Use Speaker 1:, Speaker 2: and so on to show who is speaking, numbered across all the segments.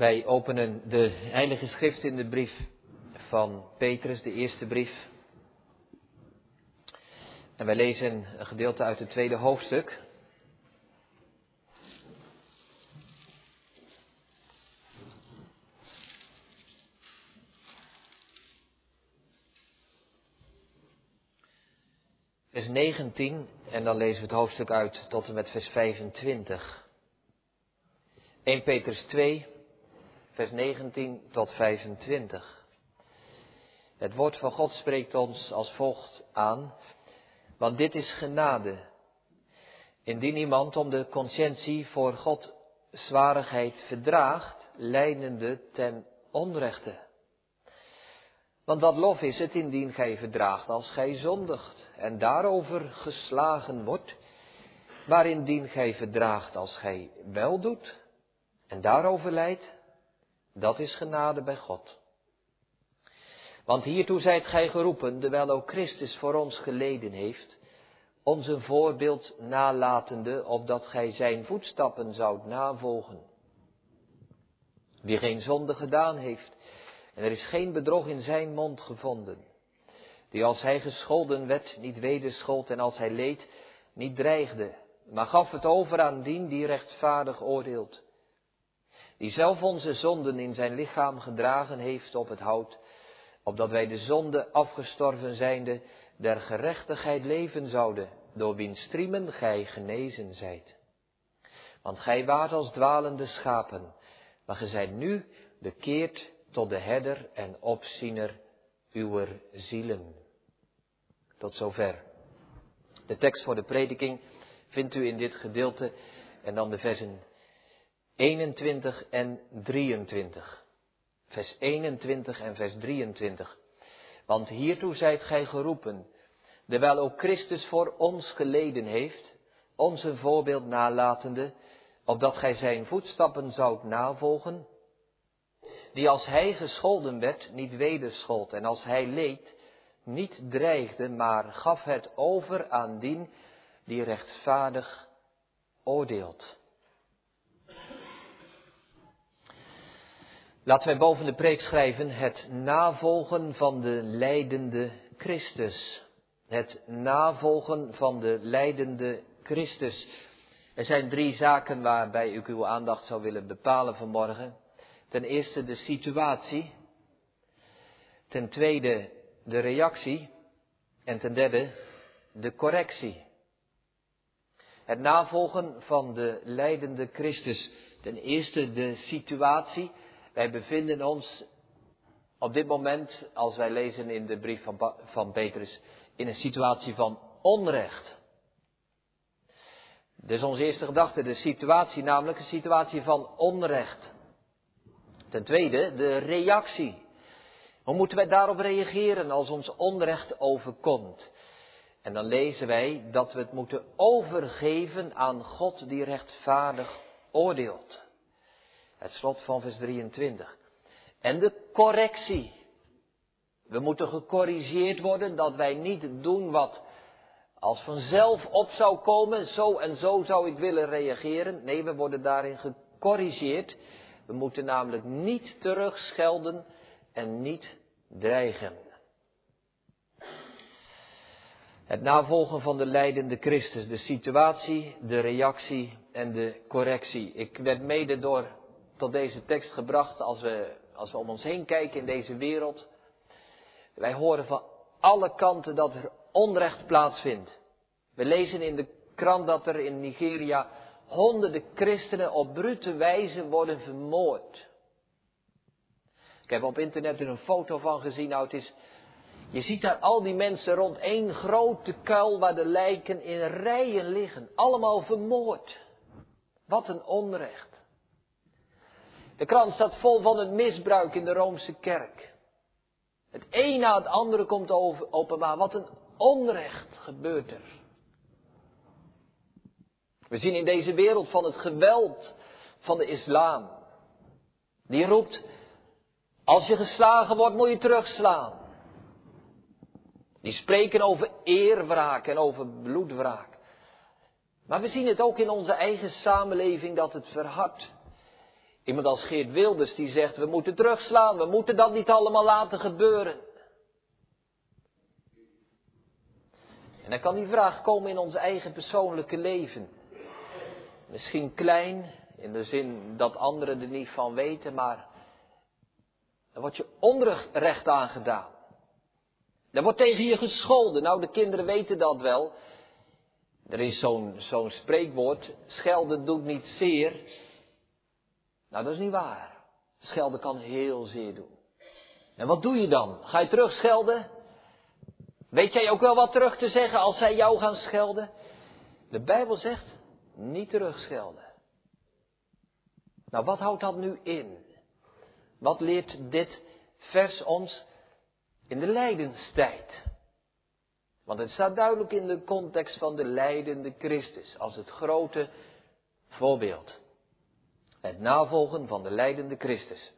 Speaker 1: Wij openen de Heilige Schrift in de brief van Petrus, de eerste brief. En wij lezen een gedeelte uit het tweede hoofdstuk. Vers 19 en dan lezen we het hoofdstuk uit tot en met vers 25. 1 Petrus 2, vers 19 tot 25. Het woord van God spreekt ons als volgt aan, want dit is genade. Indien iemand om de conscientie voor God zwarigheid verdraagt, leidende ten onrechte. Want wat lof is het indien gij verdraagt als gij zondigt en daarover geslagen wordt, maar indien gij verdraagt als gij wel doet en daarover leidt, dat is genade bij God. Want hiertoe zijt gij geroepen, terwijl ook Christus voor ons geleden heeft, ons een voorbeeld nalatende, opdat gij zijn voetstappen zoudt navolgen. Die geen zonde gedaan heeft, en er is geen bedrog in zijn mond gevonden. Die als hij gescholden werd, niet wederschold en als hij leed, niet dreigde, maar gaf het over aan dien die rechtvaardig oordeelt die zelf onze zonden in zijn lichaam gedragen heeft op het hout, opdat wij de zonde afgestorven zijnde der gerechtigheid leven zouden, door wiens striemen gij genezen zijt. Want gij waart als dwalende schapen, maar gij zijt nu bekeerd tot de herder en opziener uw zielen. Tot zover. De tekst voor de prediking vindt u in dit gedeelte en dan de versen 21 en 23. Vers 21 en vers 23. Want hiertoe zijt gij geroepen, terwijl ook Christus voor ons geleden heeft, ons een voorbeeld nalatende, opdat gij zijn voetstappen zoudt navolgen, die als hij gescholden werd, niet wederschold, en als hij leed, niet dreigde, maar gaf het over aan dien die rechtvaardig oordeelt. Laten wij boven de preek schrijven het navolgen van de leidende Christus. Het navolgen van de leidende Christus. Er zijn drie zaken waarbij ik uw aandacht zou willen bepalen vanmorgen. Ten eerste de situatie. Ten tweede de reactie. En ten derde de correctie. Het navolgen van de leidende Christus. Ten eerste de situatie. Wij bevinden ons op dit moment, als wij lezen in de brief van, van Petrus, in een situatie van onrecht. Dus onze eerste gedachte, de situatie, namelijk een situatie van onrecht. Ten tweede, de reactie. Hoe moeten wij daarop reageren als ons onrecht overkomt? En dan lezen wij dat we het moeten overgeven aan God die rechtvaardig oordeelt. Het slot van vers 23. En de correctie. We moeten gecorrigeerd worden dat wij niet doen wat als vanzelf op zou komen. Zo en zo zou ik willen reageren. Nee, we worden daarin gecorrigeerd. We moeten namelijk niet terugschelden en niet dreigen. Het navolgen van de leidende Christus, de situatie, de reactie en de correctie. Ik werd mede door tot deze tekst gebracht als we, als we om ons heen kijken in deze wereld. Wij horen van alle kanten dat er onrecht plaatsvindt. We lezen in de krant dat er in Nigeria honderden christenen op brute wijze worden vermoord. Ik heb op internet er een foto van gezien. Nou, het is, je ziet daar al die mensen rond één grote kuil waar de lijken in rijen liggen. Allemaal vermoord. Wat een onrecht. De krant staat vol van het misbruik in de Roomse kerk. Het een na het andere komt openbaar. Wat een onrecht gebeurt er. We zien in deze wereld van het geweld van de islam. Die roept, als je geslagen wordt moet je terugslaan. Die spreken over eerwraak en over bloedwraak. Maar we zien het ook in onze eigen samenleving dat het verhardt. Iemand als Geert Wilders die zegt, we moeten terugslaan, we moeten dat niet allemaal laten gebeuren. En dan kan die vraag komen in ons eigen persoonlijke leven. Misschien klein, in de zin dat anderen er niet van weten, maar er wordt je onrecht aangedaan. Er wordt tegen je gescholden. Nou, de kinderen weten dat wel. Er is zo'n zo'n spreekwoord, schelden doet niet zeer. Nou, dat is niet waar. Schelden kan heel zeer doen. En wat doe je dan? Ga je terug schelden? Weet jij ook wel wat terug te zeggen als zij jou gaan schelden? De Bijbel zegt, niet terugschelden. Nou, wat houdt dat nu in? Wat leert dit vers ons in de lijdenstijd? Want het staat duidelijk in de context van de lijdende Christus als het grote voorbeeld. Het navolgen van de lijdende Christus.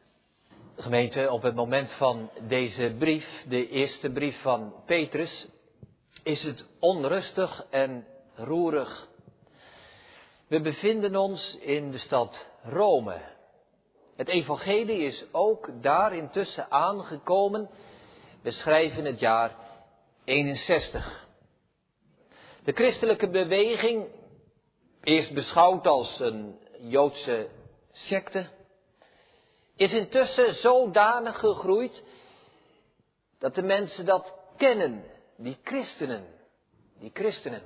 Speaker 1: Gemeente, op het moment van deze brief, de eerste brief van Petrus, is het onrustig en roerig. We bevinden ons in de stad Rome. Het evangelie is ook daar intussen aangekomen. We schrijven het jaar 61. De christelijke beweging, eerst beschouwd als een Joodse secte, is intussen zodanig gegroeid dat de mensen dat kennen, die christenen, die christenen.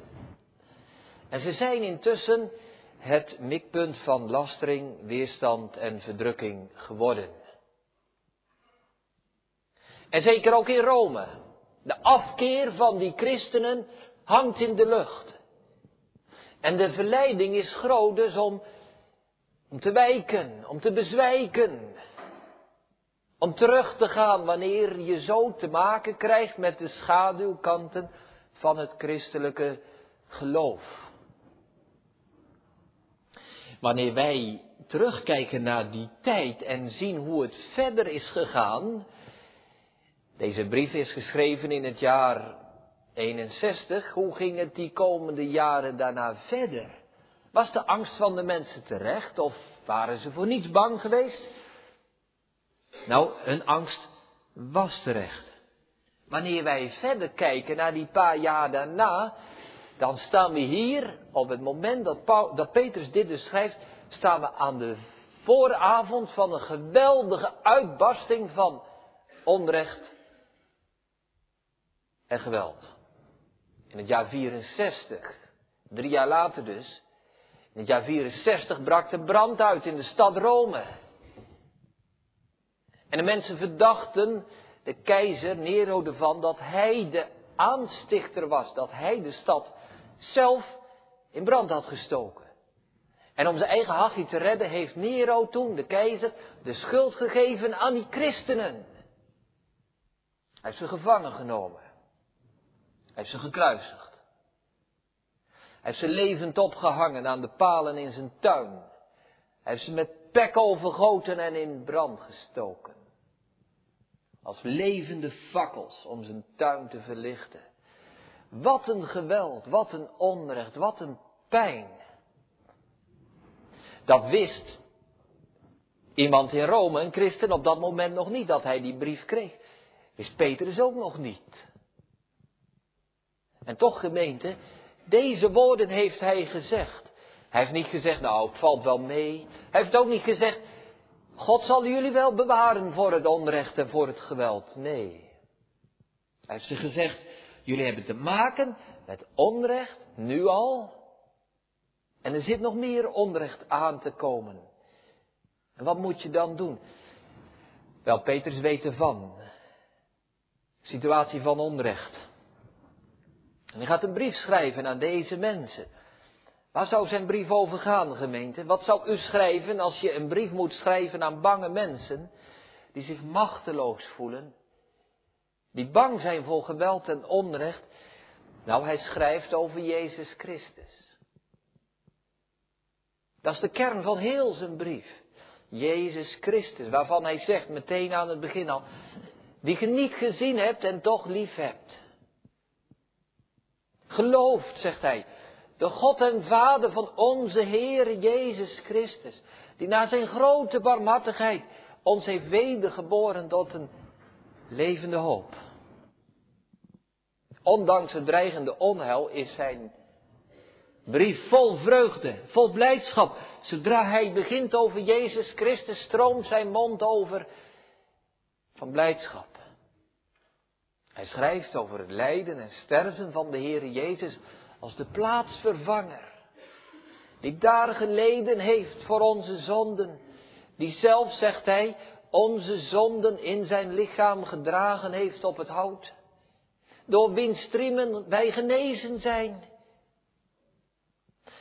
Speaker 1: En ze zijn intussen het mikpunt van lastering, weerstand en verdrukking geworden. En zeker ook in Rome. De afkeer van die christenen hangt in de lucht. En de verleiding is groot dus om om te wijken, om te bezwijken. Om terug te gaan wanneer je zo te maken krijgt met de schaduwkanten van het christelijke geloof. Wanneer wij terugkijken naar die tijd en zien hoe het verder is gegaan. Deze brief is geschreven in het jaar 61. Hoe ging het die komende jaren daarna verder? Was de angst van de mensen terecht of waren ze voor niets bang geweest? Nou, hun angst was terecht. Wanneer wij verder kijken naar die paar jaar daarna, dan staan we hier, op het moment dat, dat Petrus dit dus schrijft, staan we aan de vooravond van een geweldige uitbarsting van onrecht en geweld. In het jaar 64, drie jaar later dus, het jaar 64 brak de brand uit in de stad Rome. En de mensen verdachten de keizer Nero ervan dat hij de aanstichter was, dat hij de stad zelf in brand had gestoken. En om zijn eigen hachje te redden heeft Nero toen, de keizer, de schuld gegeven aan die christenen. Hij heeft ze gevangen genomen. Hij heeft ze gekruisigd. Hij heeft ze levend opgehangen aan de palen in zijn tuin. Hij heeft ze met pek overgoten en in brand gestoken. Als levende fakkels om zijn tuin te verlichten. Wat een geweld, wat een onrecht, wat een pijn. Dat wist iemand in Rome, een christen, op dat moment nog niet dat hij die brief kreeg. Wist Petrus ook nog niet. En toch, gemeente, deze woorden heeft hij gezegd. Hij heeft niet gezegd, nou, het valt wel mee. Hij heeft ook niet gezegd, God zal jullie wel bewaren voor het onrecht en voor het geweld. Nee. Hij heeft ze gezegd, jullie hebben te maken met onrecht, nu al. En er zit nog meer onrecht aan te komen. En wat moet je dan doen? Wel, Petrus weet ervan. Situatie van onrecht. En hij gaat een brief schrijven aan deze mensen. Waar zou zijn brief over gaan, gemeente? Wat zou u schrijven als je een brief moet schrijven aan bange mensen die zich machteloos voelen, die bang zijn voor geweld en onrecht? Nou, hij schrijft over Jezus Christus. Dat is de kern van heel zijn brief. Jezus Christus, waarvan hij zegt meteen aan het begin al, die je niet gezien hebt en toch lief hebt. Gelooft, zegt hij, de God en Vader van onze Heer Jezus Christus, Die na zijn grote barmhartigheid ons heeft wedergeboren tot een levende hoop. Ondanks het dreigende onheil is zijn brief vol vreugde, vol blijdschap. Zodra hij begint over Jezus Christus, stroomt zijn mond over van blijdschap. Hij schrijft over het lijden en sterven van de Heer Jezus als de plaatsvervanger. Die daar geleden heeft voor onze zonden. Die zelf, zegt hij, onze zonden in zijn lichaam gedragen heeft op het hout. Door wiens striemen wij genezen zijn.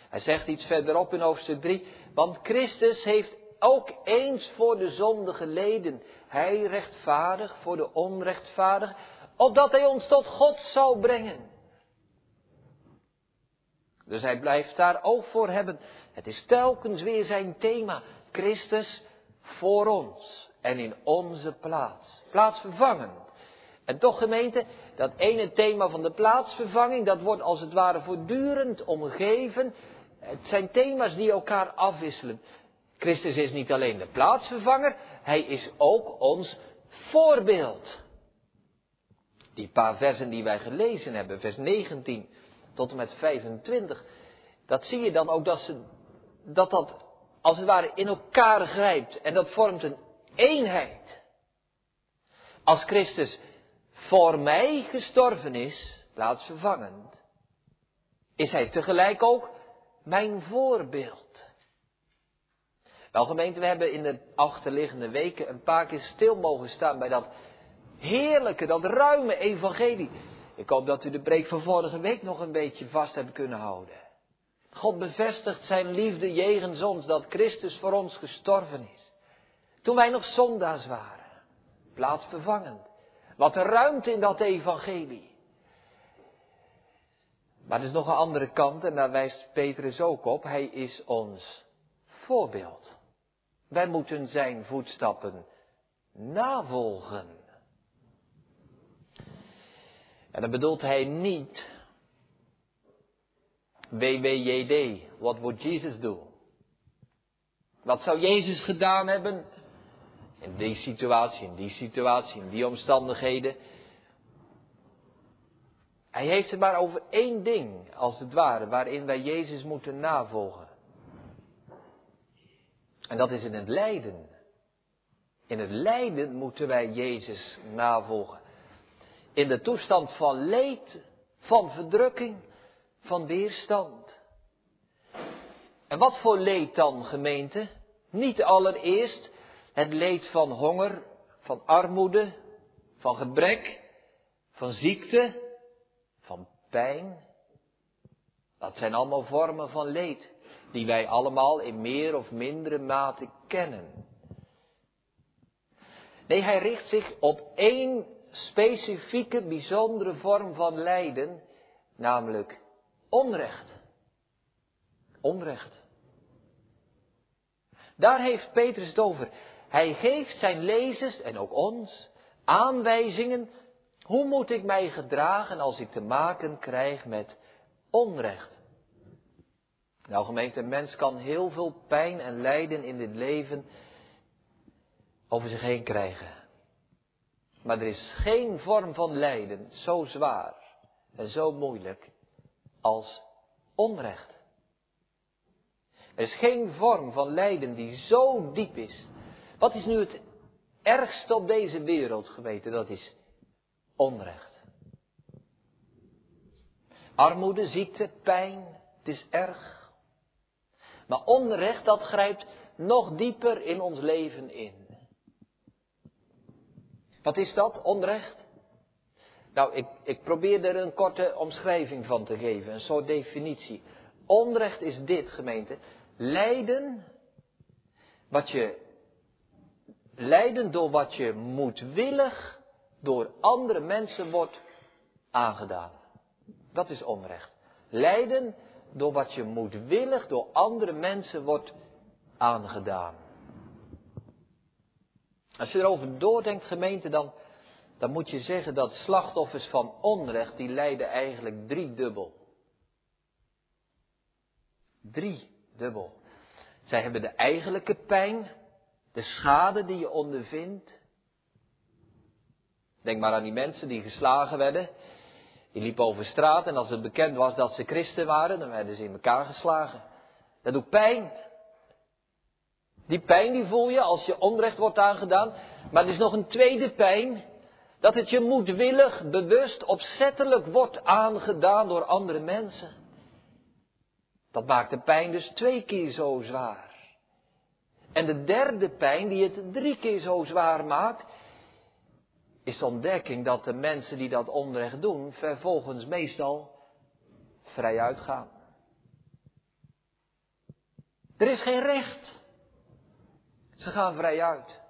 Speaker 1: Hij zegt iets verderop in hoofdstuk 3, want Christus heeft ook eens voor de zonde geleden. Hij rechtvaardig voor de onrechtvaardig, opdat hij ons tot God zou brengen. Dus hij blijft daar oog voor hebben. Het is telkens weer zijn thema. Christus voor ons en in onze plaats. Plaatsvervangend. En toch gemeente, dat ene thema van de plaatsvervanging, dat wordt als het ware voortdurend omgeven. Het zijn thema's die elkaar afwisselen. Christus is niet alleen de plaatsvervanger, hij is ook ons voorbeeld. Die paar versen die wij gelezen hebben, vers 19 tot en met 25, dat zie je dan ook dat, ze, dat dat als het ware in elkaar grijpt en dat vormt een eenheid. Als Christus voor mij gestorven is, plaatsvervangend, is hij tegelijk ook mijn voorbeeld. Wel gemeente, we hebben in de achterliggende weken een paar keer stil mogen staan bij dat heerlijke, dat ruime evangelie. Ik hoop dat u de preek van vorige week nog een beetje vast hebt kunnen houden. God bevestigt zijn liefde jegens ons, dat Christus voor ons gestorven is. Toen wij nog zondaars waren. Plaatsvervangend. Wat ruimte in dat evangelie. Maar er is nog een andere kant en daar wijst Petrus ook op. Hij is ons voorbeeld. Wij moeten zijn voetstappen navolgen. En dan bedoelt hij niet WWJD, what would Jesus do? Wat zou Jezus gedaan hebben in die situatie, in die situatie, in die omstandigheden? Hij heeft het maar over één ding, als het ware, waarin wij Jezus moeten navolgen. En dat is in het lijden. In het lijden moeten wij Jezus navolgen. In de toestand van leed, van verdrukking, van weerstand. En wat voor leed dan, gemeente? Niet allereerst het leed van honger, van armoede, van gebrek, van ziekte, van pijn. Dat zijn allemaal vormen van leed die wij allemaal in meer of mindere mate kennen. Nee, hij richt zich op één specifieke, bijzondere vorm van lijden, namelijk onrecht. Onrecht. Daar heeft Petrus het over. Hij geeft zijn lezers en ook ons aanwijzingen. Hoe moet ik mij gedragen als ik te maken krijg met onrecht? Nou gemeente, een mens kan heel veel pijn en lijden in dit leven over zich heen krijgen. Maar er is geen vorm van lijden zo zwaar en zo moeilijk als onrecht. Er is geen vorm van lijden die zo diep is. Wat is nu het ergste op deze wereld, geweten? Dat is onrecht. Armoede, ziekte, pijn, het is erg. Maar onrecht, dat grijpt nog dieper in ons leven in. Wat is dat, onrecht? Nou, ik, ik probeer er een korte omschrijving van te geven, een soort definitie. Onrecht is dit, gemeente. Lijden, wat je, lijden door wat je moedwillig door andere mensen wordt aangedaan. Dat is onrecht. Lijden door wat je moedwillig door andere mensen wordt aangedaan. Als je erover doordenkt, gemeente, dan, dan moet je zeggen dat slachtoffers van onrecht, die lijden eigenlijk driedubbel. Driedubbel. Zij hebben de eigenlijke pijn, de schade die je ondervindt. Denk maar aan die mensen die geslagen werden. Die liepen over straat en als het bekend was dat ze christen waren, dan werden ze in elkaar geslagen. Dat doet pijn. Die pijn die voel je als je onrecht wordt aangedaan. Maar er is nog een tweede pijn. Dat het je moedwillig, bewust, opzettelijk wordt aangedaan door andere mensen. Dat maakt de pijn dus twee keer zo zwaar. En de derde pijn, die het drie keer zo zwaar maakt, is de ontdekking dat de mensen die dat onrecht doen, vervolgens meestal vrij uitgaan. Er is geen recht. Ze gaan vrij uit.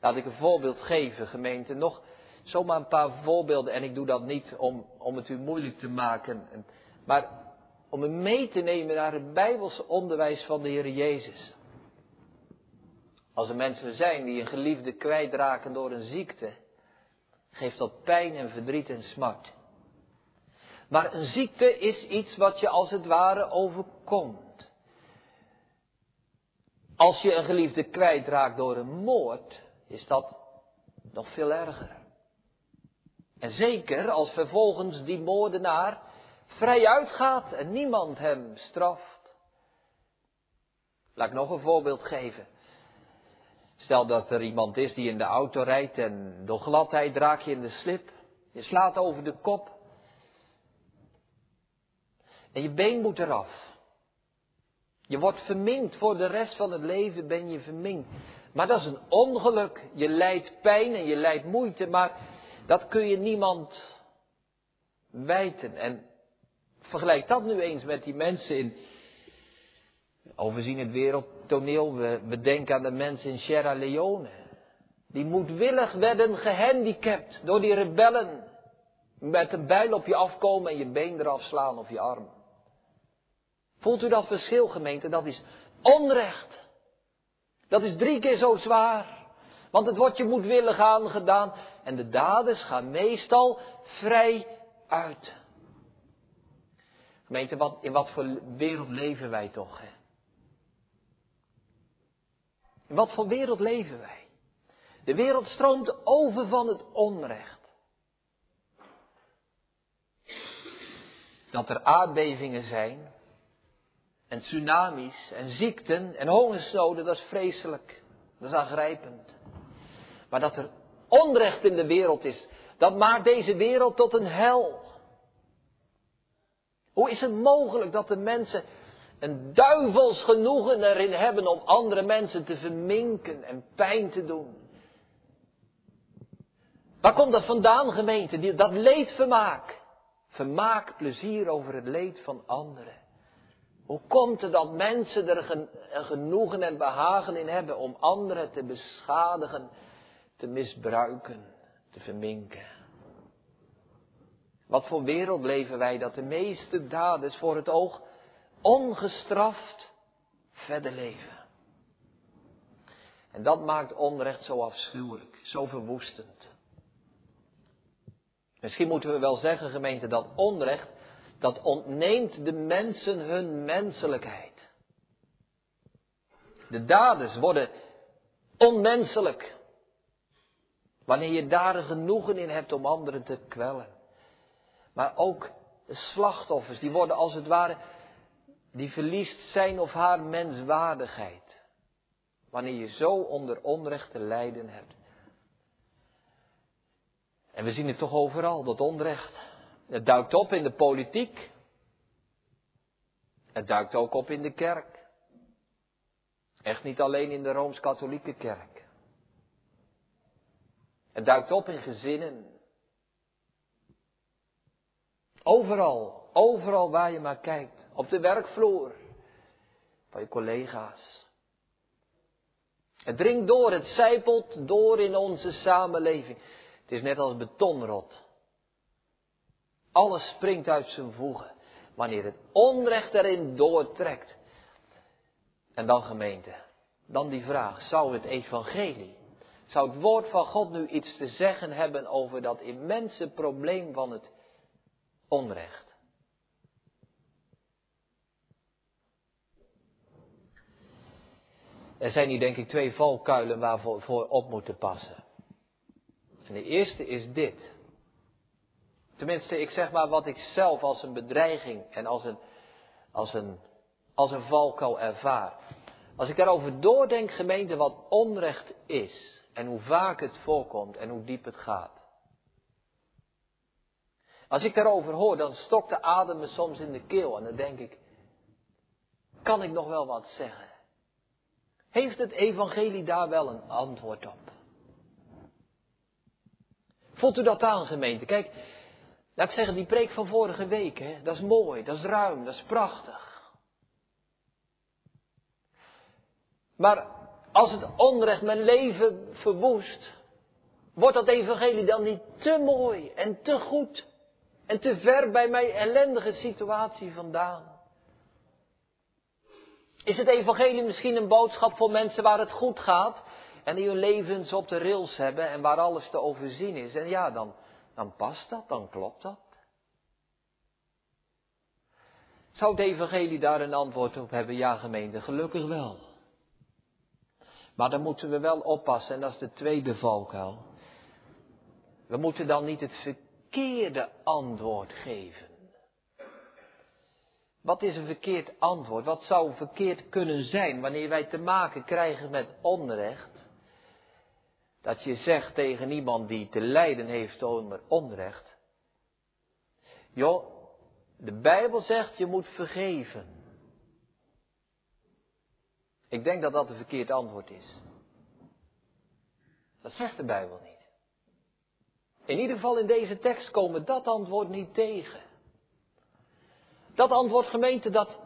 Speaker 1: Laat ik een voorbeeld geven, gemeente. Nog zomaar een paar voorbeelden. En ik doe dat niet om, om het u moeilijk te maken. Maar om u mee te nemen naar het Bijbelse onderwijs van de Heer Jezus. Als er mensen zijn die een geliefde kwijtraken door een ziekte, geeft dat pijn en verdriet en smart. Maar een ziekte is iets wat je als het ware overkomt. Als je een geliefde kwijtraakt door een moord, is dat nog veel erger. En zeker als vervolgens die moordenaar vrij uitgaat en niemand hem straft. Laat ik nog een voorbeeld geven. Stel dat er iemand is die in de auto rijdt en door gladheid raak je in de slip. Je slaat over de kop. En je been moet eraf. Je wordt verminkt voor de rest van het leven ben je verminkt. Maar dat is een ongeluk. Je lijdt pijn en je lijdt moeite, maar dat kun je niemand wijten. En vergelijk dat nu eens met die mensen in. Overzien het wereldtoneel, we, we denken aan de mensen in Sierra Leone. Die moedwillig werden gehandicapt door die rebellen. Met een bijl op je afkomen en je been eraf slaan of je arm. Voelt u dat verschil, gemeente? Dat is onrecht. Dat is drie keer zo zwaar. Want het wordt je moedwillig aangedaan. En de daders gaan meestal vrij uit. Gemeente, wat, in wat voor wereld leven wij toch? Hè? In wat voor wereld leven wij? De wereld stroomt over van het onrecht. Dat er aardbevingen zijn, en tsunamis en ziekten en hongersnoden, dat is vreselijk. Dat is aangrijpend. Maar dat er onrecht in de wereld is, dat maakt deze wereld tot een hel. Hoe is het mogelijk dat de mensen een duivels genoegen erin hebben om andere mensen te verminken en pijn te doen? Waar komt dat vandaan, gemeente? Dat leedvermaak. Vermaak plezier over het leed van anderen. Hoe komt het dat mensen er genoegen en behagen in hebben om anderen te beschadigen, te misbruiken, te verminken? Wat voor wereld leven wij dat de meeste daders voor het oog ongestraft verder leven? En dat maakt onrecht zo afschuwelijk, zo verwoestend. Misschien moeten we wel zeggen, gemeente, dat onrecht dat ontneemt de mensen hun menselijkheid. De daders worden onmenselijk. Wanneer je daar genoegen in hebt om anderen te kwellen. Maar ook de slachtoffers, die worden als het ware, die verliest zijn of haar menswaardigheid. Wanneer je zo onder onrecht te lijden hebt. En we zien het toch overal, dat onrecht. Het duikt op in de politiek. Het duikt ook op in de kerk. Echt niet alleen in de Rooms-Katholieke kerk. Het duikt op in gezinnen. Overal, overal waar je maar kijkt. Op de werkvloer van je collega's. Het dringt door, het zijpelt door in onze samenleving. Het is net als betonrot. Alles springt uit zijn voegen. Wanneer het onrecht erin doortrekt. En dan gemeente. Dan die vraag. Zou het evangelie. Zou het woord van God nu iets te zeggen hebben over dat immense probleem van het onrecht? Er zijn hier denk ik twee valkuilen waarvoor voor op moeten passen. En de eerste is dit. Tenminste, ik zeg maar wat ik zelf als een bedreiging en als een, als een, als een valkuil ervaar. Als ik daarover doordenk, gemeente, wat onrecht is en hoe vaak het voorkomt en hoe diep het gaat. Als ik daarover hoor, dan stokt de adem me soms in de keel en dan denk ik, kan ik nog wel wat zeggen? Heeft het evangelie daar wel een antwoord op? Voelt u dat aan, gemeente? Kijk, laat ik zeggen, die preek van vorige week, hè, dat is mooi, dat is ruim, dat is prachtig. Maar als het onrecht mijn leven verwoest, wordt dat evangelie dan niet te mooi en te goed en te ver bij mijn ellendige situatie vandaan? Is het evangelie misschien een boodschap voor mensen waar het goed gaat en die hun levens op de rails hebben en waar alles te overzien is? En ja, dan, dan past dat, dan klopt dat. Zou het evangelie daar een antwoord op hebben? Ja, gemeente, gelukkig wel. Maar dan moeten we wel oppassen, en dat is de tweede valkuil. We moeten dan niet het verkeerde antwoord geven. Wat is een verkeerd antwoord? Wat zou verkeerd kunnen zijn wanneer wij te maken krijgen met onrecht? Dat je zegt tegen iemand die te lijden heeft onder onrecht. Joh, de Bijbel zegt je moet vergeven. Ik denk dat dat een verkeerd antwoord is. Dat zegt de Bijbel niet. In ieder geval in deze tekst komen dat antwoord niet tegen. Dat antwoord gemeente, dat,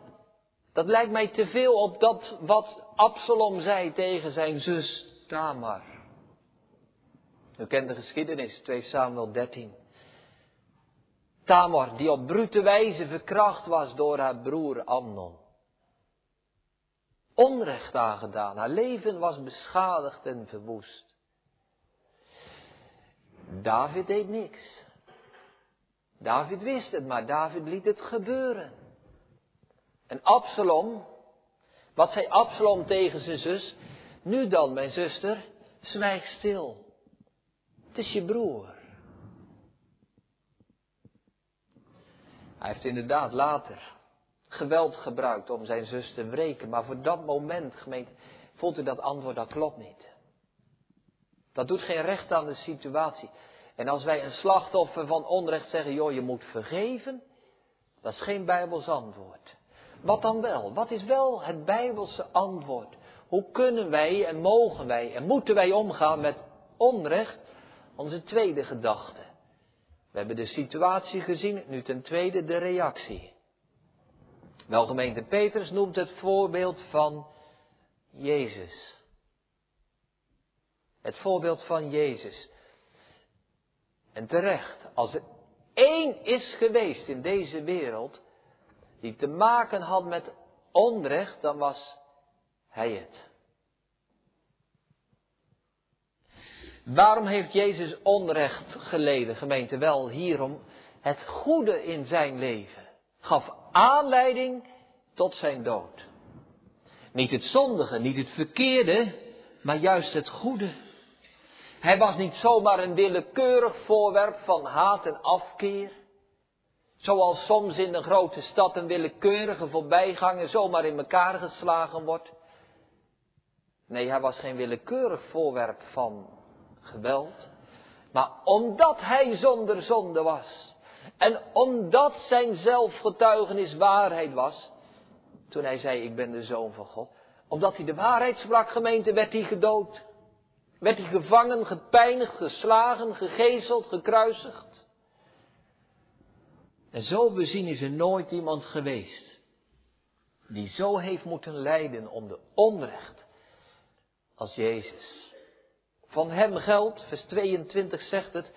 Speaker 1: dat lijkt mij te veel op dat wat Absalom zei tegen zijn zus Tamar. U kent de geschiedenis, 2 Samuel 13. Tamar, die op brute wijze verkracht was door haar broer Amnon. Onrecht aangedaan, haar leven was beschadigd en verwoest. David deed niks. David wist het, maar David liet het gebeuren. En Absalom, wat zei Absalom tegen zijn zus? Nu dan, mijn zuster, zwijg stil. Is je broer. Hij heeft inderdaad later geweld gebruikt om zijn zus te wreken, maar voor dat moment, gemeente, voelt u dat antwoord, dat klopt niet. Dat doet geen recht aan de situatie. En als wij een slachtoffer van onrecht zeggen, joh, je moet vergeven, dat is geen Bijbels antwoord. Wat dan wel? Wat is wel het Bijbelse antwoord? Hoe kunnen wij en mogen wij en moeten wij omgaan met onrecht? Onze tweede gedachte. We hebben de situatie gezien, nu ten tweede de reactie. Wel, gemeente Petrus noemt het voorbeeld van Jezus. Het voorbeeld van Jezus. En terecht, als er één is geweest in deze wereld die te maken had met onrecht, dan was hij het. Waarom heeft Jezus onrecht geleden, gemeente? Wel hierom, het goede in zijn leven gaf aanleiding tot zijn dood. Niet het zondige, niet het verkeerde, maar juist het goede. Hij was niet zomaar een willekeurig voorwerp van haat en afkeer. Zoals soms in een grote stad een willekeurige voorbijganger zomaar in elkaar geslagen wordt. Nee, hij was geen willekeurig voorwerp van geweld. Maar omdat hij zonder zonde was. En omdat zijn zelfgetuigenis waarheid was. Toen hij zei, ik ben de zoon van God. Omdat hij de waarheid sprak, gemeente, werd hij gedood. Werd hij gevangen, gepijnigd, geslagen, gegezeld, gekruisigd. En zo bezien is er nooit iemand geweest die zo heeft moeten lijden om de onrecht als Jezus. Van hem geldt, vers 22 zegt het,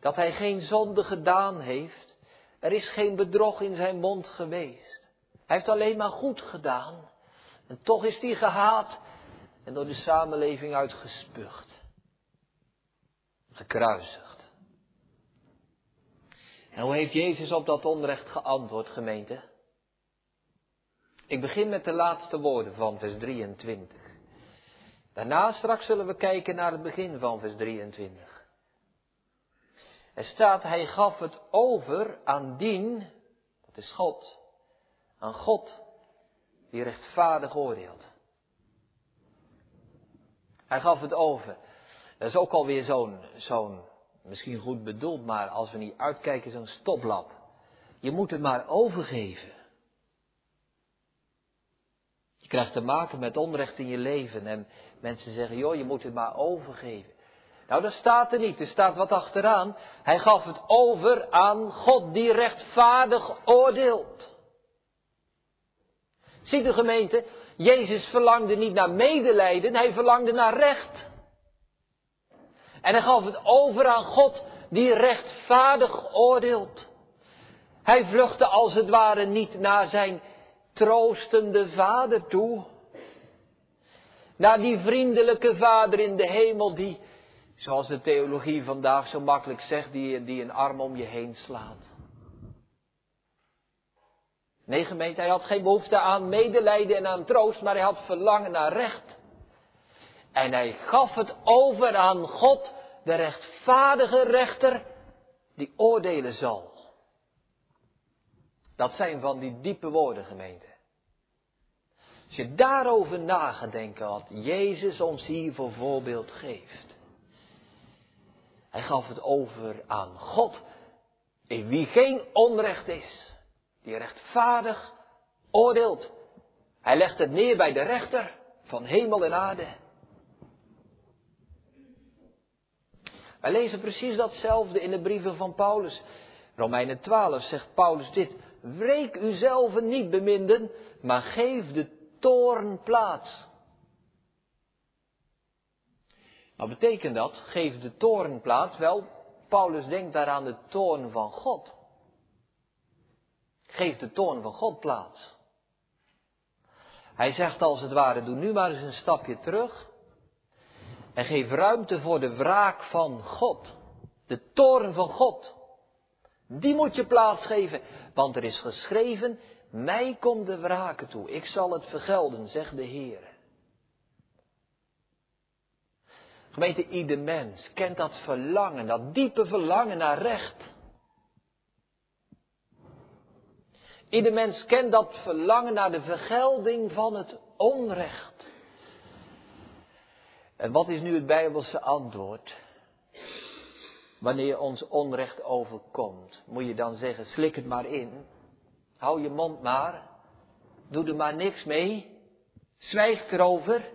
Speaker 1: dat hij geen zonde gedaan heeft. Er is geen bedrog in zijn mond geweest. Hij heeft alleen maar goed gedaan. En toch is hij gehaat en door de samenleving uitgespuugd. Gekruisigd. En hoe heeft Jezus op dat onrecht geantwoord, gemeente? Ik begin met de laatste woorden van vers 23. Daarna straks zullen we kijken naar het begin van vers 23. Er staat, hij gaf het over aan dien, dat is God, aan God die rechtvaardig oordeelt. Hij gaf het over. Dat is ook alweer zo'n, zo'n, misschien goed bedoeld, maar als we niet uitkijken, zo'n stoplap. Je moet het maar overgeven. Je krijgt te maken met onrecht in je leven en mensen zeggen, joh, je moet het maar overgeven. Nou, dat staat er niet. Er staat wat achteraan. Hij gaf het over aan God die rechtvaardig oordeelt. Ziet de gemeente, Jezus verlangde niet naar medelijden, hij verlangde naar recht. En hij gaf het over aan God die rechtvaardig oordeelt. Hij vluchtte als het ware niet naar zijn troostende vader toe. Naar die vriendelijke vader in de hemel die, zoals de theologie vandaag zo makkelijk zegt, die, die een arm om je heen slaat. Nee, gemeente, hij had geen behoefte aan medelijden en aan troost, maar hij had verlangen naar recht. En hij gaf het over aan God, de rechtvaardige rechter, die oordelen zal. Dat zijn van die diepe woorden, gemeente. Als je daarover na gaat wat Jezus ons hier voor voorbeeld geeft. Hij gaf het over aan God, in wie geen onrecht is die rechtvaardig oordeelt. Hij legt het neer bij de rechter van hemel en aarde. Wij lezen precies datzelfde in de brieven van Paulus. Romeinen 12 zegt Paulus dit. Wreek uzelf niet beminden, maar geef de toorn plaats. Wat betekent dat? Geef de toorn plaats? Wel, Paulus denkt daar aan de toorn van God. Geef de toorn van God plaats. Hij zegt als het ware, doe nu maar eens een stapje terug. En geef ruimte voor de wraak van God. De toorn van God. Die moet je plaatsgeven. Want er is geschreven, mij komt de wraken toe. Ik zal het vergelden, zegt de Heer. Gemeente, ieder mens kent dat verlangen, dat diepe verlangen naar recht. Ieder mens kent dat verlangen naar de vergelding van het onrecht. En wat is nu het Bijbelse antwoord? Wanneer ons onrecht overkomt, moet je dan zeggen, slik het maar in. Hou je mond maar. Doe er maar niks mee. Zwijg erover.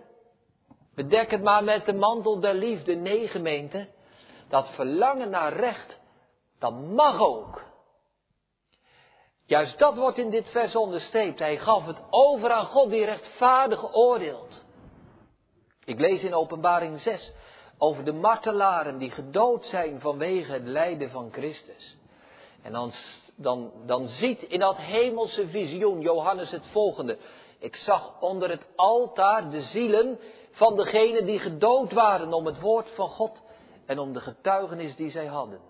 Speaker 1: Bedek het maar met de mantel der liefde. Nee, gemeente. Dat verlangen naar recht, dat mag ook. Juist dat wordt in dit vers onderstreept. Hij gaf het over aan God die rechtvaardig oordeelt. Ik lees in Openbaring 6 over de martelaren die gedood zijn vanwege het lijden van Christus. En dan, dan, dan ziet in dat hemelse visioen Johannes het volgende. Ik zag onder het altaar de zielen van degenen die gedood waren om het woord van God en om de getuigenis die zij hadden.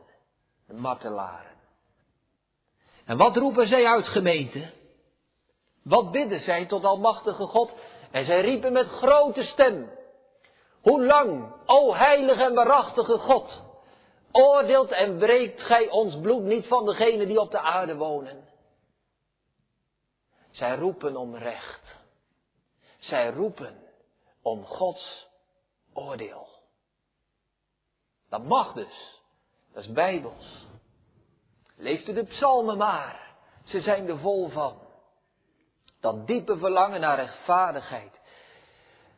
Speaker 1: De martelaren. En wat roepen zij uit gemeente? Wat bidden zij tot Almachtige God? En zij riepen met grote stem. Hoe lang, o heilige en waarachtige God, oordeelt en breekt gij ons bloed niet van degenen die op de aarde wonen? Zij roepen om recht. Zij roepen om Gods oordeel. Dat mag dus. Dat is bijbels. Leest u de psalmen maar. Ze zijn er vol van. Dat diepe verlangen naar rechtvaardigheid.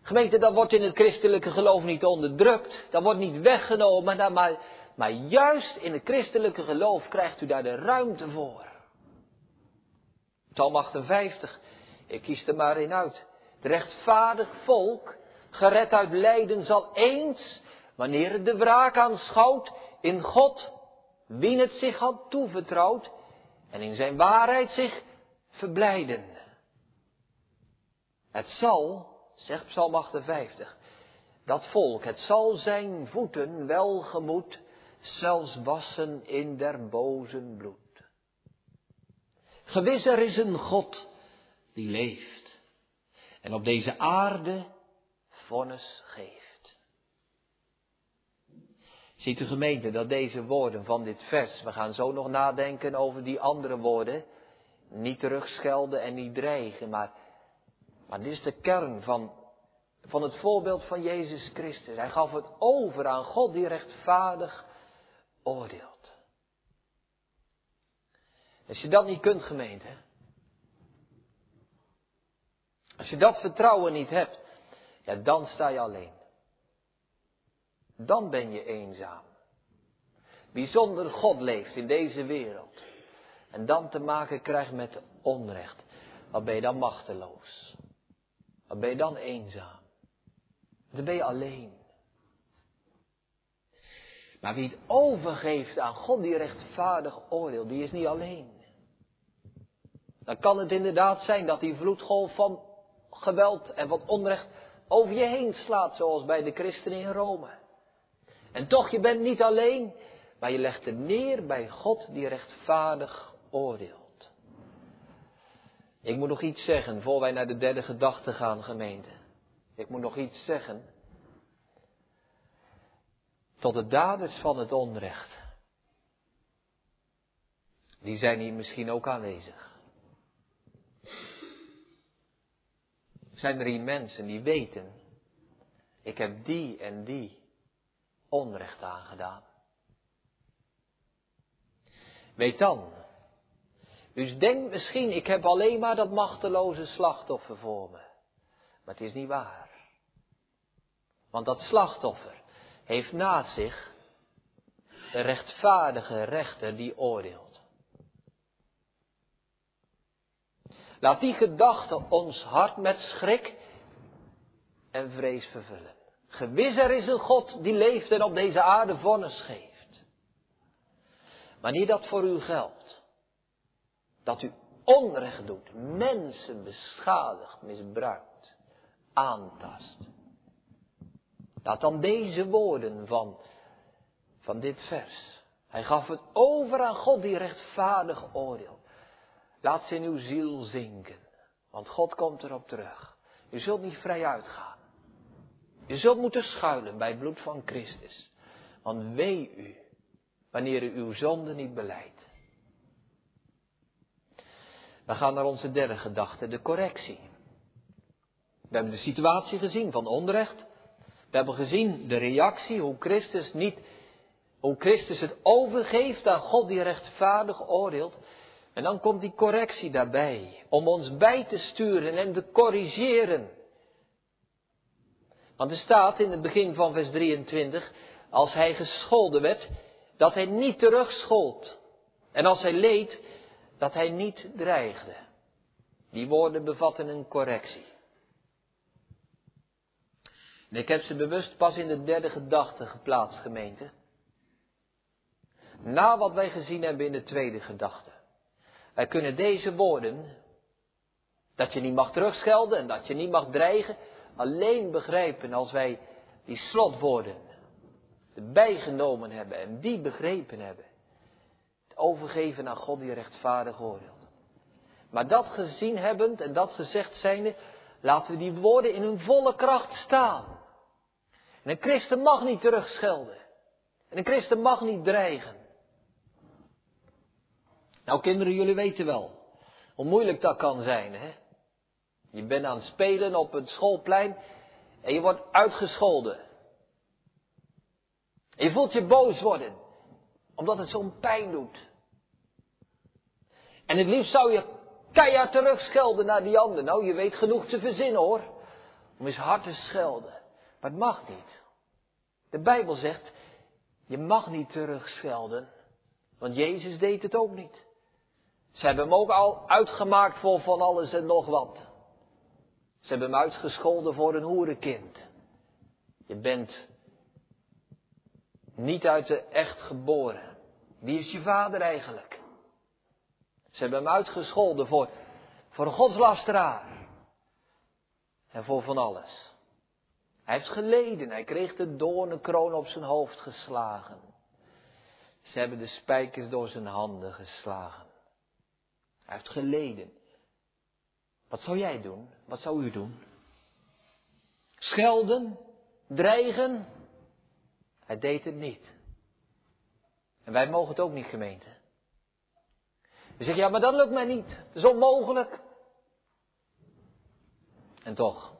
Speaker 1: Gemeente, dat wordt in het christelijke geloof niet onderdrukt. Dat wordt niet weggenomen. Maar, maar juist in het christelijke geloof krijgt u daar de ruimte voor. Psalm 58. Ik kies er maar in uit. Het rechtvaardig volk, gered uit lijden, zal eens, wanneer het de wraak aanschouwt, in God Wien het zich had toevertrouwd en in zijn waarheid zich verblijden. Het zal, zegt Psalm 58, dat volk, het zal zijn voeten welgemoed, zelfs wassen in der bozen bloed. Gewis er is een God die leeft en op deze aarde vonnis geeft. Ziet u gemeente dat deze woorden van dit vers, we gaan zo nog nadenken over die andere woorden, niet terugschelden en niet dreigen, maar, maar dit is de kern van, van het voorbeeld van Jezus Christus. Hij gaf het over aan God die rechtvaardig oordeelt. Als je dat niet kunt, gemeente, als je dat vertrouwen niet hebt, ja, dan sta je alleen. Dan ben je eenzaam. Wie zonder God leeft in deze wereld en dan te maken krijgt met onrecht, wat ben je dan machteloos? Wat ben je dan eenzaam? Dan ben je alleen. Maar wie het overgeeft aan God die rechtvaardig oordeelt, die is niet alleen. Dan kan het inderdaad zijn dat die vloedgolf van geweld en van onrecht over je heen slaat, zoals bij de christenen in Rome. En toch, je bent niet alleen, maar je legt het neer bij God die rechtvaardig oordeelt. Ik moet nog iets zeggen voor wij naar de derde gedachte gaan, gemeente. Ik moet nog iets zeggen. Tot de daders van het onrecht. Die zijn hier misschien ook aanwezig. Zijn er hier mensen die weten, ik heb die en die onrecht aangedaan. Weet dan, u denkt misschien, ik heb alleen maar dat machteloze slachtoffer voor me. Maar het is niet waar. Want dat slachtoffer heeft naast zich de rechtvaardige rechter die oordeelt. Laat die gedachte ons hart met schrik en vrees vervullen. Gewis er is een God die leeft en op deze aarde vonnis geeft. Niet dat voor u geldt. Dat u onrecht doet, mensen beschadigt, misbruikt, aantast. Laat dan deze woorden van, van dit vers. Hij gaf het over aan God die rechtvaardig oordeelt. Laat ze in uw ziel zinken. Want God komt erop terug. U zult niet vrij uitgaan. Je zult moeten schuilen bij het bloed van Christus. Want wee u, wanneer u uw zonde niet beleidt. We gaan naar onze derde gedachte, de correctie. We hebben de situatie gezien van onrecht. We hebben gezien de reactie, hoe Christus niet, hoe Christus het overgeeft aan God die rechtvaardig oordeelt. En dan komt die correctie daarbij, om ons bij te sturen en te corrigeren. Want er staat in het begin van vers 23, als hij gescholden werd, dat hij niet terugschold. En als hij leed, dat hij niet dreigde. Die woorden bevatten een correctie. En ik heb ze bewust pas in de derde gedachte geplaatst, gemeente. Na wat wij gezien hebben in de tweede gedachte. Wij kunnen deze woorden, dat je niet mag terugschelden en dat je niet mag dreigen, alleen begrijpen als wij die slotwoorden erbij genomen hebben en die begrepen hebben. Het overgeven aan God die rechtvaardig oordeelt. Maar dat gezien hebbend en dat gezegd zijnde, laten we die woorden in hun volle kracht staan. En een christen mag niet terugschelden. En een christen mag niet dreigen. Nou kinderen, jullie weten wel hoe moeilijk dat kan zijn, hè? Je bent aan het spelen op het schoolplein en je wordt uitgescholden. En je voelt je boos worden, omdat het zo'n pijn doet. En het liefst zou je keihard terugschelden naar die ander. Nou, je weet genoeg te verzinnen hoor, om eens hard te schelden. Maar het mag niet. De Bijbel zegt, je mag niet terugschelden, want Jezus deed het ook niet. Ze hebben hem ook al uitgemaakt voor van alles en nog wat. Ze hebben hem uitgescholden voor een hoerenkind. Je bent niet uit de echt geboren. Wie is je vader eigenlijk? Ze hebben hem uitgescholden voor, voor een godslasteraar. En voor van alles. Hij heeft geleden. Hij kreeg de doornenkroon op zijn hoofd geslagen. Ze hebben de spijkers door zijn handen geslagen. Hij heeft geleden. Wat zou jij doen? Wat zou u doen? schelden, dreigen. Hij deed het niet. En wij mogen het ook niet, gemeente. Je zegt, ja, maar dat lukt mij niet. Het is onmogelijk. En toch.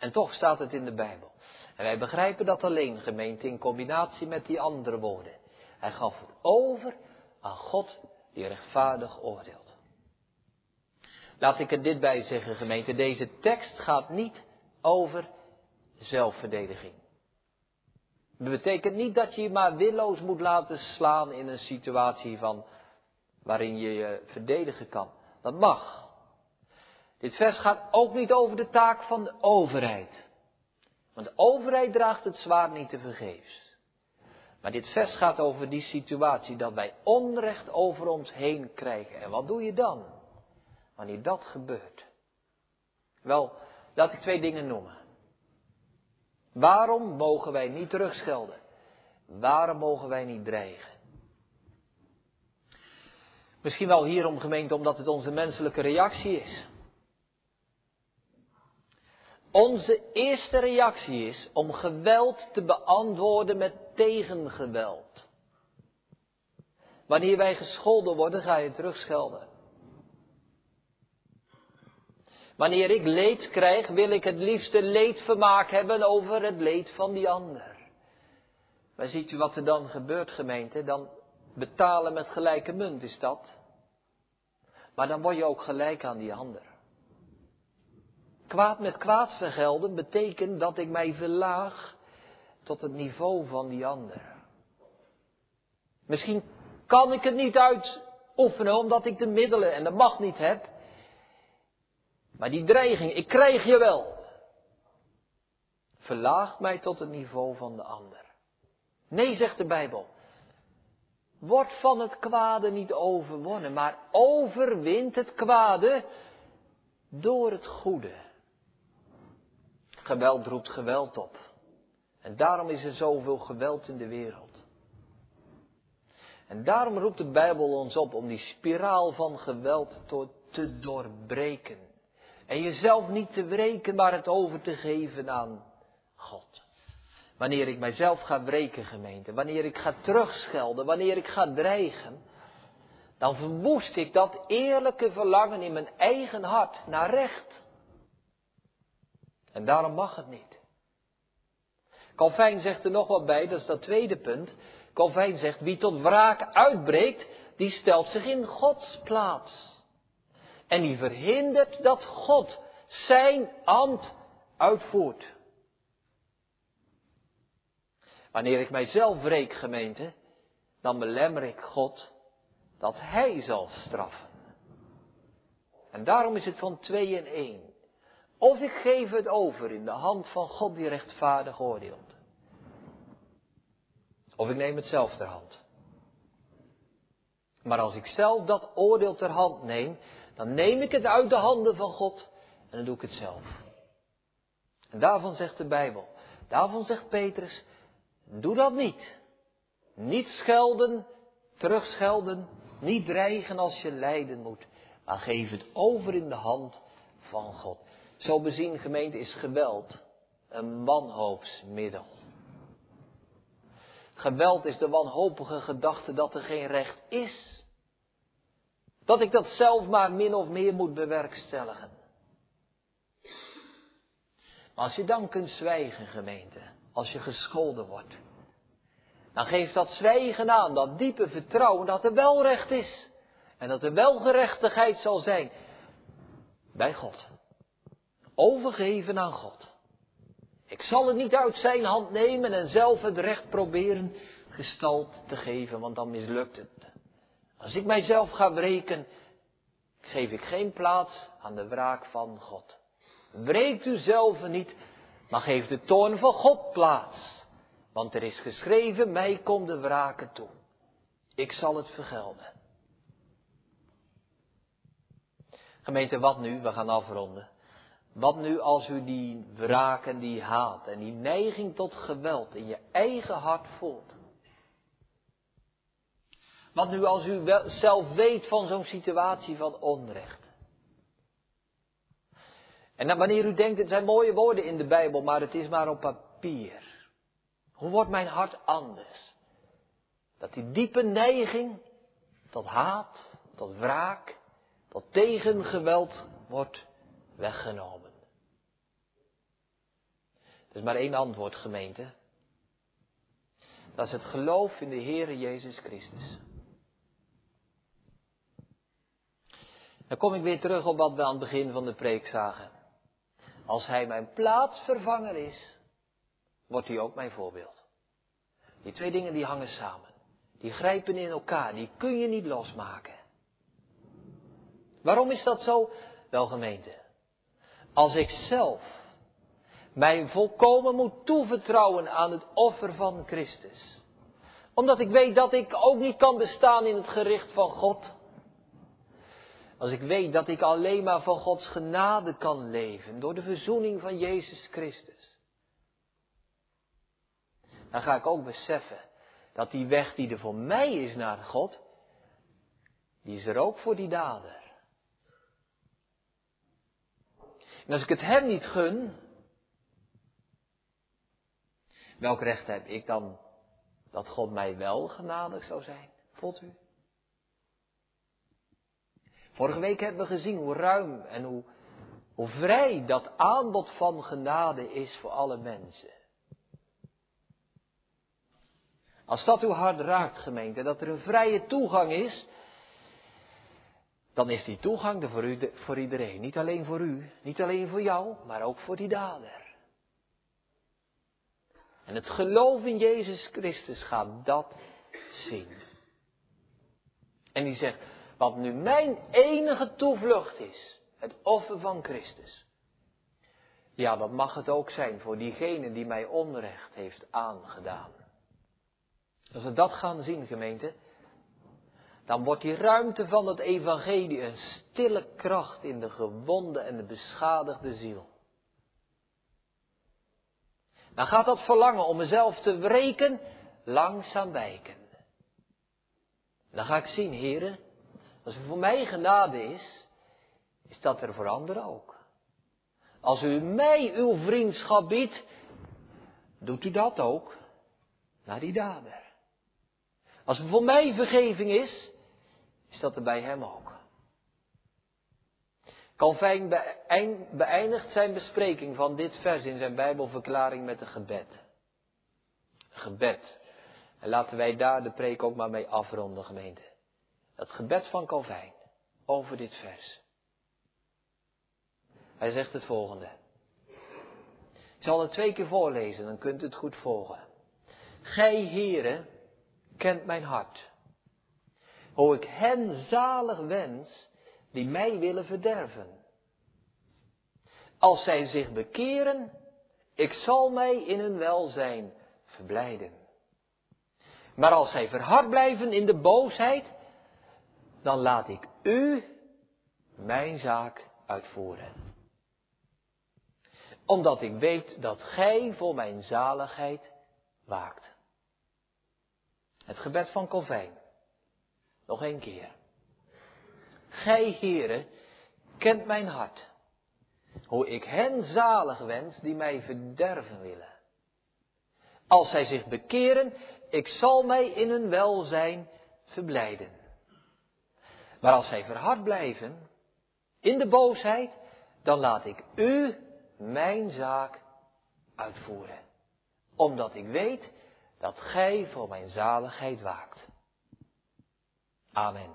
Speaker 1: En toch staat het in de Bijbel. En wij begrijpen dat alleen, gemeente, in combinatie met die andere woorden. Hij gaf het over aan God die rechtvaardig oordeelt. Laat ik er dit bij zeggen, gemeente. Deze tekst gaat niet over zelfverdediging. Dat betekent niet dat je je maar willoos moet laten slaan in een situatie van waarin je je verdedigen kan. Dat mag. Dit vers gaat ook niet over de taak van de overheid. Want de overheid draagt het zwaar niet te vergeefs. Maar dit vers gaat over die situatie dat wij onrecht over ons heen krijgen. En wat doe je dan? Wanneer dat gebeurt. Wel, laat ik twee dingen noemen. Waarom mogen wij niet terugschelden? Waarom mogen wij niet dreigen? Misschien wel hierom gemeente omdat het onze menselijke reactie is. Onze eerste reactie is om geweld te beantwoorden met tegengeweld. Wanneer wij gescholden worden, ga je terugschelden. Wanneer ik leed krijg, wil ik het liefste leedvermaak hebben over het leed van die ander. Maar ziet u wat er dan gebeurt, gemeente? Dan betalen met gelijke munt is dat. Maar dan word je ook gelijk aan die ander. Kwaad met kwaad vergelden betekent dat ik mij verlaag tot het niveau van die ander. Misschien kan ik het niet uitoefenen omdat ik de middelen en de macht niet heb. Maar die dreiging, ik krijg je wel. Verlaagt mij tot het niveau van de ander. Nee, zegt de Bijbel. Word van het kwade niet overwonnen, maar overwint het kwade door het goede. Geweld roept geweld op. En daarom is er zoveel geweld in de wereld. En daarom roept de Bijbel ons op om die spiraal van geweld te doorbreken. En jezelf niet te wreken, maar het over te geven aan God. Wanneer ik mijzelf ga wreken, gemeente, wanneer ik ga terugschelden, wanneer ik ga dreigen, dan verwoest ik dat eerlijke verlangen in mijn eigen hart naar recht. En daarom mag het niet. Calvijn zegt er nog wat bij, dat is dat tweede punt. Calvijn zegt, wie tot wraak uitbreekt, die stelt zich in Gods plaats. En die verhindert dat God zijn ambt uitvoert. Wanneer ik mijzelf wreek, gemeente, dan belemmer ik God dat Hij zal straffen. En daarom is het van twee in één. Of ik geef het over in de hand van God die rechtvaardig oordeelt. Of ik neem het zelf ter hand. Maar als ik zelf dat oordeel ter hand neem, dan neem ik het uit de handen van God en dan doe ik het zelf. En daarvan zegt de Bijbel, daarvan zegt Petrus, doe dat niet. Niet schelden, terugschelden, niet dreigen als je lijden moet, maar geef het over in de hand van God. Zo bezien, gemeente, is geweld een wanhoopsmiddel. Geweld is de wanhopige gedachte dat er geen recht is. Dat ik dat zelf maar min of meer moet bewerkstelligen. Maar als je dan kunt zwijgen, gemeente, als je gescholden wordt, dan geeft dat zwijgen aan, dat diepe vertrouwen dat er wel recht is. En dat er wel gerechtigheid zal zijn bij God. Overgeven aan God. Ik zal het niet uit zijn hand nemen en zelf het recht proberen gestald te geven, want dan mislukt het. Als ik mijzelf ga wreken, geef ik geen plaats aan de wraak van God. Wreekt u zelf niet, maar geef de toorn van God plaats. Want er is geschreven, mij komt de wraken toe. Ik zal het vergelden. Gemeente, wat nu? We gaan afronden. Wat nu als u die wraak en die haat en die neiging tot geweld in je eigen hart voelt? Wat nu als u zelf weet van zo'n situatie van onrecht? En wanneer u denkt, het zijn mooie woorden in de Bijbel, maar het is maar op papier. Hoe wordt mijn hart anders? Dat die diepe neiging tot haat, tot wraak, tot tegengeweld wordt weggenomen. Er is maar één antwoord, gemeente. Dat is het geloof in de Heere Jezus Christus. Dan kom ik weer terug op wat we aan het begin van de preek zagen. Als Hij mijn plaatsvervanger is, wordt Hij ook mijn voorbeeld. Die twee dingen die hangen samen. Die grijpen in elkaar, die kun je niet losmaken. Waarom is dat zo? Wel gemeente. Als ik zelf mij volkomen moet toevertrouwen aan het offer van Christus. Omdat ik weet dat ik ook niet kan bestaan in het gericht van God. Als ik weet dat ik alleen maar van Gods genade kan leven door de verzoening van Jezus Christus. Dan ga ik ook beseffen dat die weg die er voor mij is naar God, die is er ook voor die dader. En als ik het hem niet gun, welk recht heb ik dan dat God mij wel genadig zou zijn? Voelt u? Vorige week hebben we gezien hoe ruim en hoe, vrij dat aanbod van genade is voor alle mensen. Als dat uw hart raakt, gemeente, dat er een vrije toegang is, dan is die toegang er voor, u, voor iedereen. Niet alleen voor u, niet alleen voor jou, maar ook voor die dader. En het geloof in Jezus Christus gaat dat zien. En die zegt, wat nu mijn enige toevlucht is, het offer van Christus. Ja, dat mag het ook zijn voor diegene die mij onrecht heeft aangedaan. Als we dat gaan zien, gemeente, dan wordt die ruimte van het evangelie een stille kracht in de gewonde en de beschadigde ziel. Dan gaat dat verlangen om mezelf te wreken langzaam wijken. Dan ga ik zien, heren, als er voor mij genade is, is dat er voor anderen ook. Als u mij uw vriendschap biedt, doet u dat ook naar die dader. Als er voor mij vergeving is, is dat er bij hem ook. Calvijn beëindigt zijn bespreking van dit vers in zijn Bijbelverklaring met een gebed. Een gebed. En laten wij daar de preek ook maar mee afronden, gemeente. Het gebed van Calvijn over dit vers. Hij zegt het volgende. Ik zal het twee keer voorlezen, dan kunt u het goed volgen. Gij, heren, kent mijn hart. Hoe ik hen zalig wens die mij willen verderven. Als zij zich bekeren, ik zal mij in hun welzijn verblijden. Maar als zij verhard blijven in de boosheid, dan laat ik u mijn zaak uitvoeren. Omdat ik weet dat gij voor mijn zaligheid waakt. Het gebed van Calvijn. Nog een keer. Gij, heren, kent mijn hart. Hoe ik hen zalig wens die mij verderven willen. Als zij zich bekeren, ik zal mij in hun welzijn verblijden. Maar als zij verhard blijven, in de boosheid, dan laat ik u mijn zaak uitvoeren. Omdat ik weet dat gij voor mijn zaligheid waakt. Amen.